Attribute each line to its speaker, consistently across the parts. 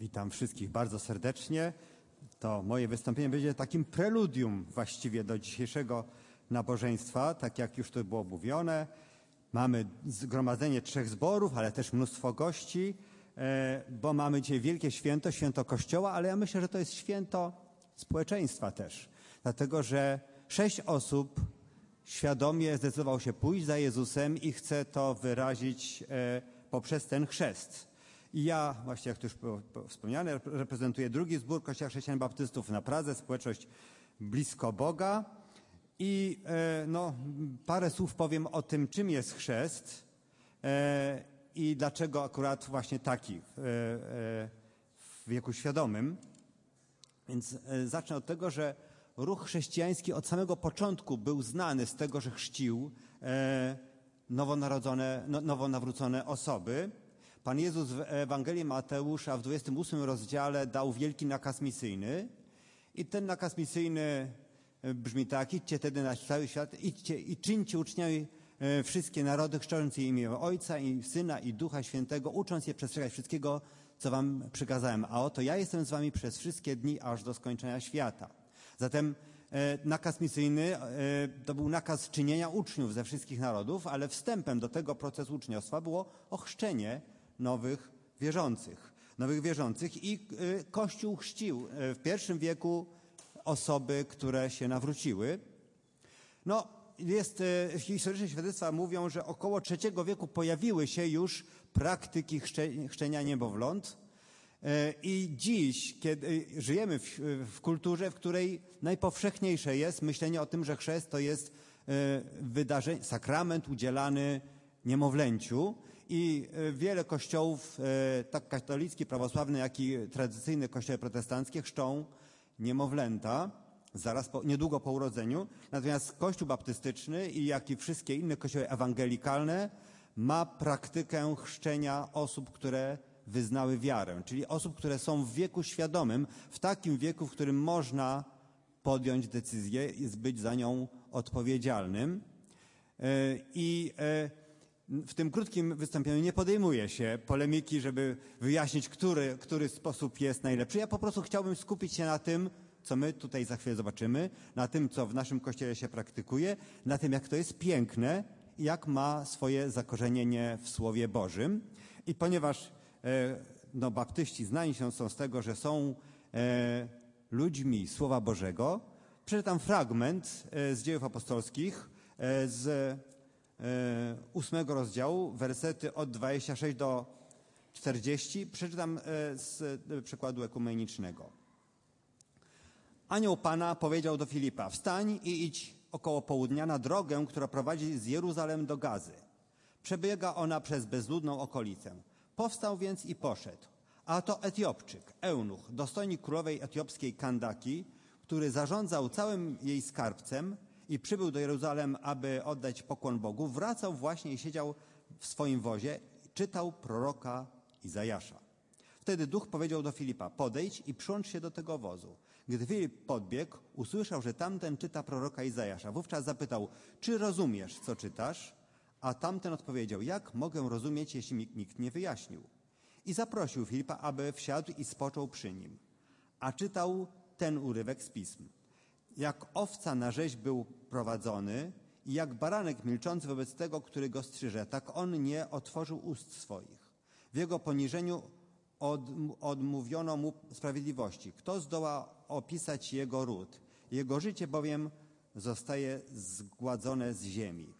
Speaker 1: Witam wszystkich bardzo serdecznie. To moje wystąpienie będzie takim preludium właściwie do dzisiejszego nabożeństwa, tak jak już to było mówione. Mamy zgromadzenie trzech zborów, ale też mnóstwo gości, e, bo mamy dzisiaj wielkie święto, święto Kościoła, ale ja myślę, że to jest święto społeczeństwa też. Dlatego, że sześć osób świadomie zdecydowało się pójść za Jezusem i chce to wyrazić e, poprzez ten chrzest. I ja, właśnie jak to już wspomniane, reprezentuję drugi zbór Kościoła Chrześcijan Baptystów na Pradze, społeczność blisko Boga. I e, no, parę słów powiem o tym, czym jest chrzest e, i dlaczego akurat właśnie taki e, w wieku świadomym. Więc zacznę od tego, że ruch chrześcijański od samego początku był znany z tego, że chrzcił nowonarodzone, no, nowonawrócone osoby. Pan Jezus w Ewangelii Mateusza w 28 rozdziale dał wielki nakaz misyjny i ten nakaz misyjny e, brzmi tak, idźcie tedy na cały świat, idźcie i czyńcie uczniami e, wszystkie narody, chrzcząc je imię Ojca i Syna i Ducha Świętego, ucząc je przestrzegać wszystkiego, co wam przykazałem. A oto ja jestem z wami przez wszystkie dni, aż do skończenia świata. Zatem e, nakaz misyjny to był nakaz czynienia uczniów ze wszystkich narodów, ale wstępem do tego procesu uczniostwa było ochrzczenie nowych wierzących. Nowych wierzących i y, Kościół chrzcił y, w pierwszym wieku osoby, które się nawróciły. No, jest, y, historyczne świadectwa mówią, że około trzeciego wieku pojawiły się już praktyki chrzczenia niemowląt. I dziś, kiedy żyjemy w, w, kulturze, w której najpowszechniejsze jest myślenie o tym, że chrzest to jest wydarzenie, sakrament udzielany niemowlęciu i e, wiele kościołów, e, tak katolicki, prawosławny, jak i tradycyjne kościoły protestanckie chrzczą niemowlęta zaraz po, niedługo po urodzeniu. Natomiast Kościół baptystyczny i jak i wszystkie inne kościoły ewangelikalne ma praktykę chrzczenia osób, które wyznały wiarę, czyli osób, które są w wieku świadomym, w takim wieku, w którym można podjąć decyzję i być za nią odpowiedzialnym. E, I w tym krótkim wystąpieniu nie podejmuję się polemiki, żeby wyjaśnić, który, który sposób jest najlepszy. Ja po prostu chciałbym skupić się na tym, co my tutaj za chwilę zobaczymy, na tym, co w naszym kościele się praktykuje, na tym, jak to jest piękne i jak ma swoje zakorzenienie w Słowie Bożym. I ponieważ e, no, baptyści znani się są z tego, że są e, ludźmi Słowa Bożego, przeczytam fragment e, z dziejów apostolskich, e, z ósmego rozdziału, wersety od 26 do 40. Przeczytam e, z przykładu ekumenicznego. Anioł Pana powiedział do Filipa, wstań i idź około południa na drogę, która prowadzi z Jeruzalem do Gazy. Przebiega ona przez bezludną okolicę. Powstał więc i poszedł. A to Etiopczyk, eunuch, dostojnik królowej etiopskiej Kandaki, który zarządzał całym jej skarbcem, i przybył do Jeruzalem, aby oddać pokłon Bogu, wracał właśnie i siedział w swoim wozie, czytał proroka Izajasza. Wtedy duch powiedział do Filipa, podejdź i przyłącz się do tego wozu. Gdy Filip podbiegł, usłyszał, że tamten czyta proroka Izajasza. Wówczas zapytał, czy rozumiesz, co czytasz? A tamten odpowiedział, jak mogę rozumieć, jeśli mi nikt nie wyjaśnił? I zaprosił Filipa, aby wsiadł i spoczął przy nim. A czytał ten urywek z pism. Jak owca na rzeź był prowadzony i jak baranek milczący wobec tego, który go strzyże, tak on nie otworzył ust swoich. W jego poniżeniu od, odmówiono mu sprawiedliwości. Kto zdoła opisać jego ród? Jego życie bowiem zostaje zgładzone z ziemi.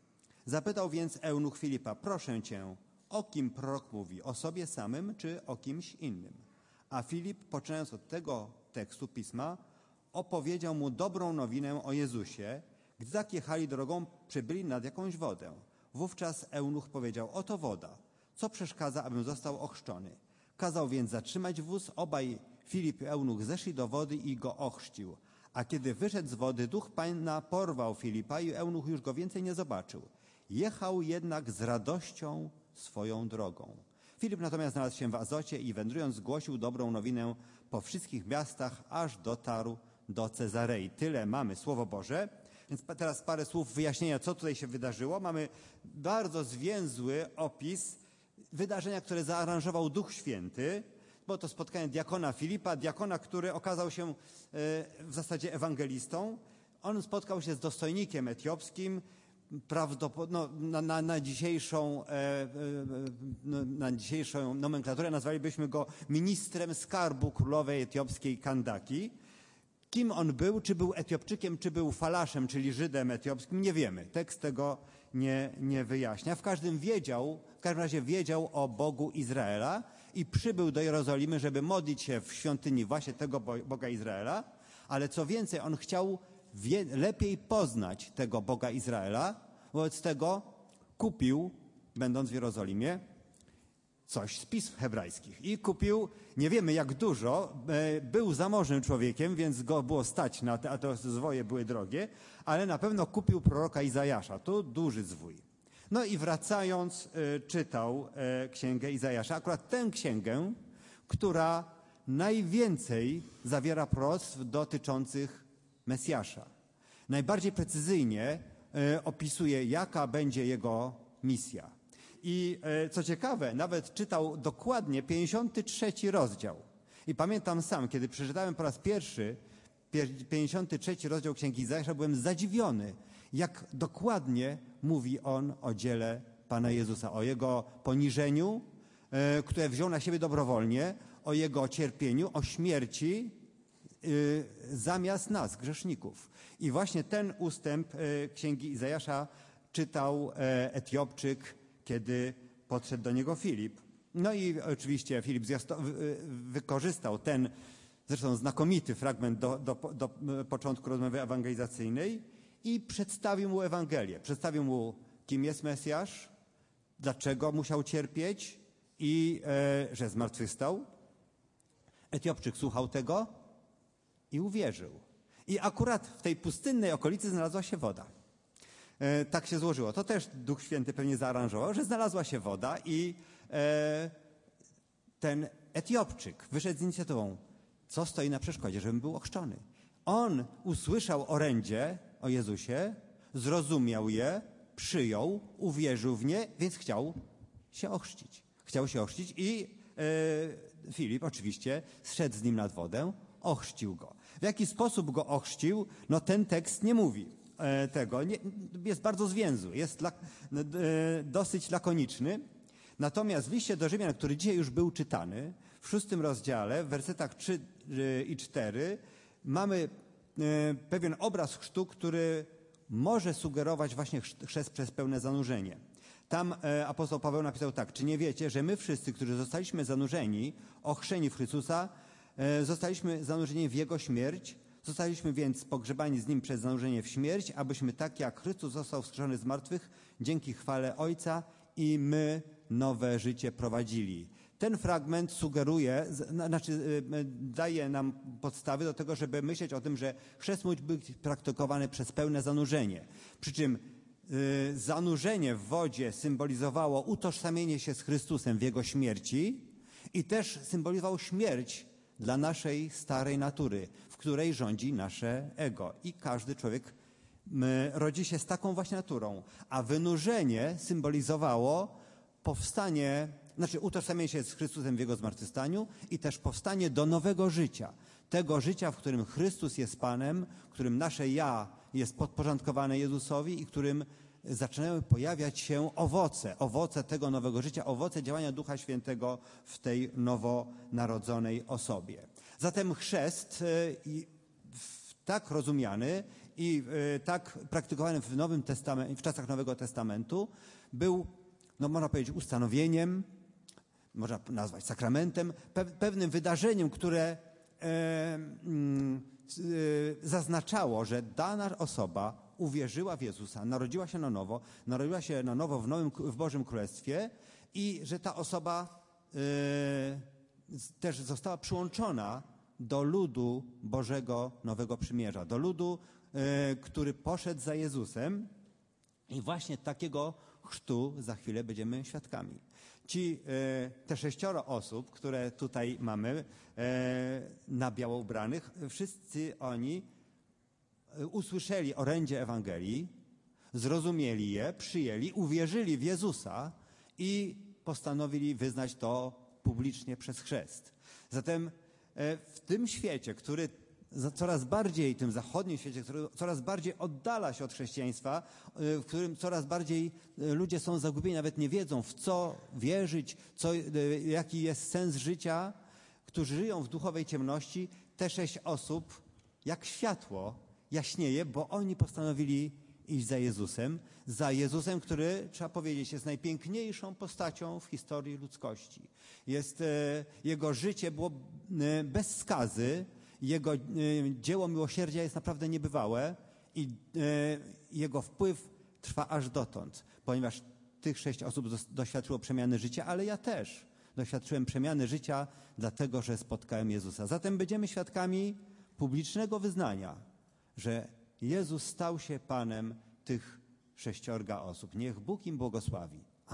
Speaker 1: Zapytał więc eunuch Filipa, proszę cię, o kim prorok mówi? O sobie samym czy o kimś innym? A Filip, poczynając od tego tekstu pisma, opowiedział mu dobrą nowinę o Jezusie. Gdy tak jechali drogą, przybyli nad jakąś wodę. Wówczas eunuch powiedział, oto woda. Co przeszkadza, abym został ochrzczony? Kazał więc zatrzymać wóz. Obaj Filip i eunuch zeszli do wody i go ochrzcił. A kiedy wyszedł z wody, duch Pana porwał Filipa i eunuch już go więcej nie zobaczył. Jechał jednak z radością swoją drogą. Filip natomiast znalazł się w Azocie i wędrując zgłosił dobrą nowinę po wszystkich miastach, aż dotarł do Cezarei. Tyle mamy Słowo Boże. Więc teraz parę słów wyjaśnienia, co tutaj się wydarzyło. Mamy bardzo zwięzły opis wydarzenia, które zaaranżował Duch Święty. było to spotkanie diakona Filipa, diakona, który okazał się e, w zasadzie ewangelistą. On spotkał się z dostojnikiem etiopskim, no, na, na, na, dzisiejszą, e, e, no, na dzisiejszą nomenklaturę nazwalibyśmy go ministrem skarbu królowej etiopskiej Kandaki. Kim on był, czy był Etiopczykiem, czy był falaszem, czyli Żydem etiopskim, nie wiemy. Tekst tego nie, nie wyjaśnia. W każdym wiedział, w każdym razie wiedział o Bogu Izraela i przybył do Jerozolimy, żeby modlić się w świątyni właśnie tego Boga Izraela, ale co więcej, on chciał wie, lepiej poznać tego Boga Izraela, wobec tego kupił, będąc w Jerozolimie, coś z pism hebrajskich. I kupił, nie wiemy jak dużo, e, był zamożnym człowiekiem, więc go było stać na te, a te zwoje były drogie, ale na pewno kupił proroka Izajasza. To duży zwój. No i wracając, e, czytał e, księgę Izajasza, akurat tę księgę, która najwięcej zawiera proroctw dotyczących Mesjasza. Najbardziej precyzyjnie opisuje, jaka będzie jego misja. I e, co ciekawe, nawet czytał dokładnie 53 rozdział. I pamiętam sam, kiedy przeczytałem po raz pierwszy 53 rozdział Księgi Izajasza, byłem zadziwiony, jak dokładnie mówi on o dziele Pana Jezusa, o Jego poniżeniu, e, które wziął na siebie dobrowolnie, o Jego cierpieniu, o śmierci e, zamiast nas, grzeszników. I właśnie ten ustęp Księgi Izajasza czytał Etiopczyk kiedy podszedł do niego Filip. No i oczywiście Filip wykorzystał ten zresztą znakomity fragment do, do, do początku rozmowy ewangelizacyjnej i przedstawił mu Ewangelię. Przedstawił mu, kim jest Mesjasz, dlaczego musiał cierpieć i e, że zmartwychwstał. Etiopczyk słuchał tego i uwierzył. I akurat w tej pustynnej okolicy znalazła się woda. E, tak się złożyło. To też Duch Święty pewnie zaaranżował, że znalazła się woda i e, ten Etiopczyk wyszedł z inicjatywą, co stoi na przeszkodzie, żebym był ochrzczony. On usłyszał orędzie o Jezusie, zrozumiał je, przyjął, uwierzył w nie, więc chciał się ochrzcić. Chciał się ochrzcić i e, Filip oczywiście zszedł z nim nad wodę, ochrzcił go. W jaki sposób go ochrzcił, no ten tekst nie mówi. E, tego. Nie, jest bardzo zwięzły, jest lak, e, dosyć lakoniczny. Natomiast w liście do Rzymian, który dzisiaj już był czytany, w szóstym rozdziale, w wersetach 3 e, i 4, mamy pewien obraz chrztu, który może sugerować właśnie chrzest przez pełne zanurzenie. Tam apostoł Paweł napisał tak, czy nie wiecie, że my wszyscy, którzy zostaliśmy zanurzeni, ochrzeni w Chrystusa, zostaliśmy zanurzeni w Jego śmierć, Zostaliśmy więc pogrzebani z Nim przez zanurzenie w śmierć, abyśmy tak jak Chrystus został wskrzeszony z martwych, dzięki chwale Ojca i my nowe życie prowadzili. Ten fragment sugeruje, znaczy y, daje nam podstawy do tego, żeby myśleć o tym, że chrzest musi być praktykowany przez pełne zanurzenie. Przy czym y, zanurzenie w wodzie symbolizowało utożsamienie się z Chrystusem w Jego śmierci i też symbolizowało śmierć dla naszej starej natury, której rządzi nasze ego. I każdy człowiek rodzi się z taką właśnie naturą. A wynurzenie symbolizowało powstanie, znaczy utożsamienie się z Chrystusem w Jego zmartwychwstaniu i też powstanie do nowego życia. Tego życia, w którym Chrystus jest Panem, w którym nasze ja jest podporządkowane Jezusowi i którym zaczynają pojawiać się owoce, owoce tego nowego życia, owoce działania Ducha Świętego w tej nowonarodzonej osobie. Zatem chrzest e, tak rozumiany i e, tak praktykowany w, Nowym Testamencie, w czasach Nowego Testamentu był, no można powiedzieć, ustanowieniem, można nazwać sakramentem, pewnym wydarzeniem, które e, mm, zaznaczało, że dana osoba uwierzyła w Jezusa, narodziła się na nowo, narodziła się na nowo w, nowym, w Bożym Królestwie i że ta osoba też została przyłączona do ludu Bożego Nowego Przymierza, do ludu, e, który poszedł za Jezusem. I właśnie takiego chrztu za chwilę będziemy świadkami. Ci, e, te sześcioro osób, które tutaj mamy na biało ubranych, wszyscy oni usłyszeli orędzie Ewangelii, zrozumieli je, przyjęli, uwierzyli w Jezusa i postanowili wyznać to publicznie przez chrzest. Zatem e, w tym świecie, który coraz bardziej, tym zachodnim świecie, który coraz bardziej oddala się od chrześcijaństwa, e, w którym coraz bardziej e, ludzie są zagubieni, nawet nie wiedzą w co wierzyć, co, jaki jest sens życia, którzy żyją w duchowej ciemności, te sześć osób, jak światło, jaśnieje, bo oni postanowili iść za Jezusem, za Jezusem, który, trzeba powiedzieć, jest najpiękniejszą postacią w historii ludzkości. Jest, e, jego życie było e, bez skazy, jego e, dzieło miłosierdzia jest naprawdę niebywałe i jego wpływ trwa aż dotąd, ponieważ tych sześć osób doświadczyło przemiany życia, ale ja też doświadczyłem przemiany życia, dlatego że spotkałem Jezusa. Zatem będziemy świadkami publicznego wyznania, że Jezus stał się Panem tych sześciorga osób. Niech Bóg im błogosławi.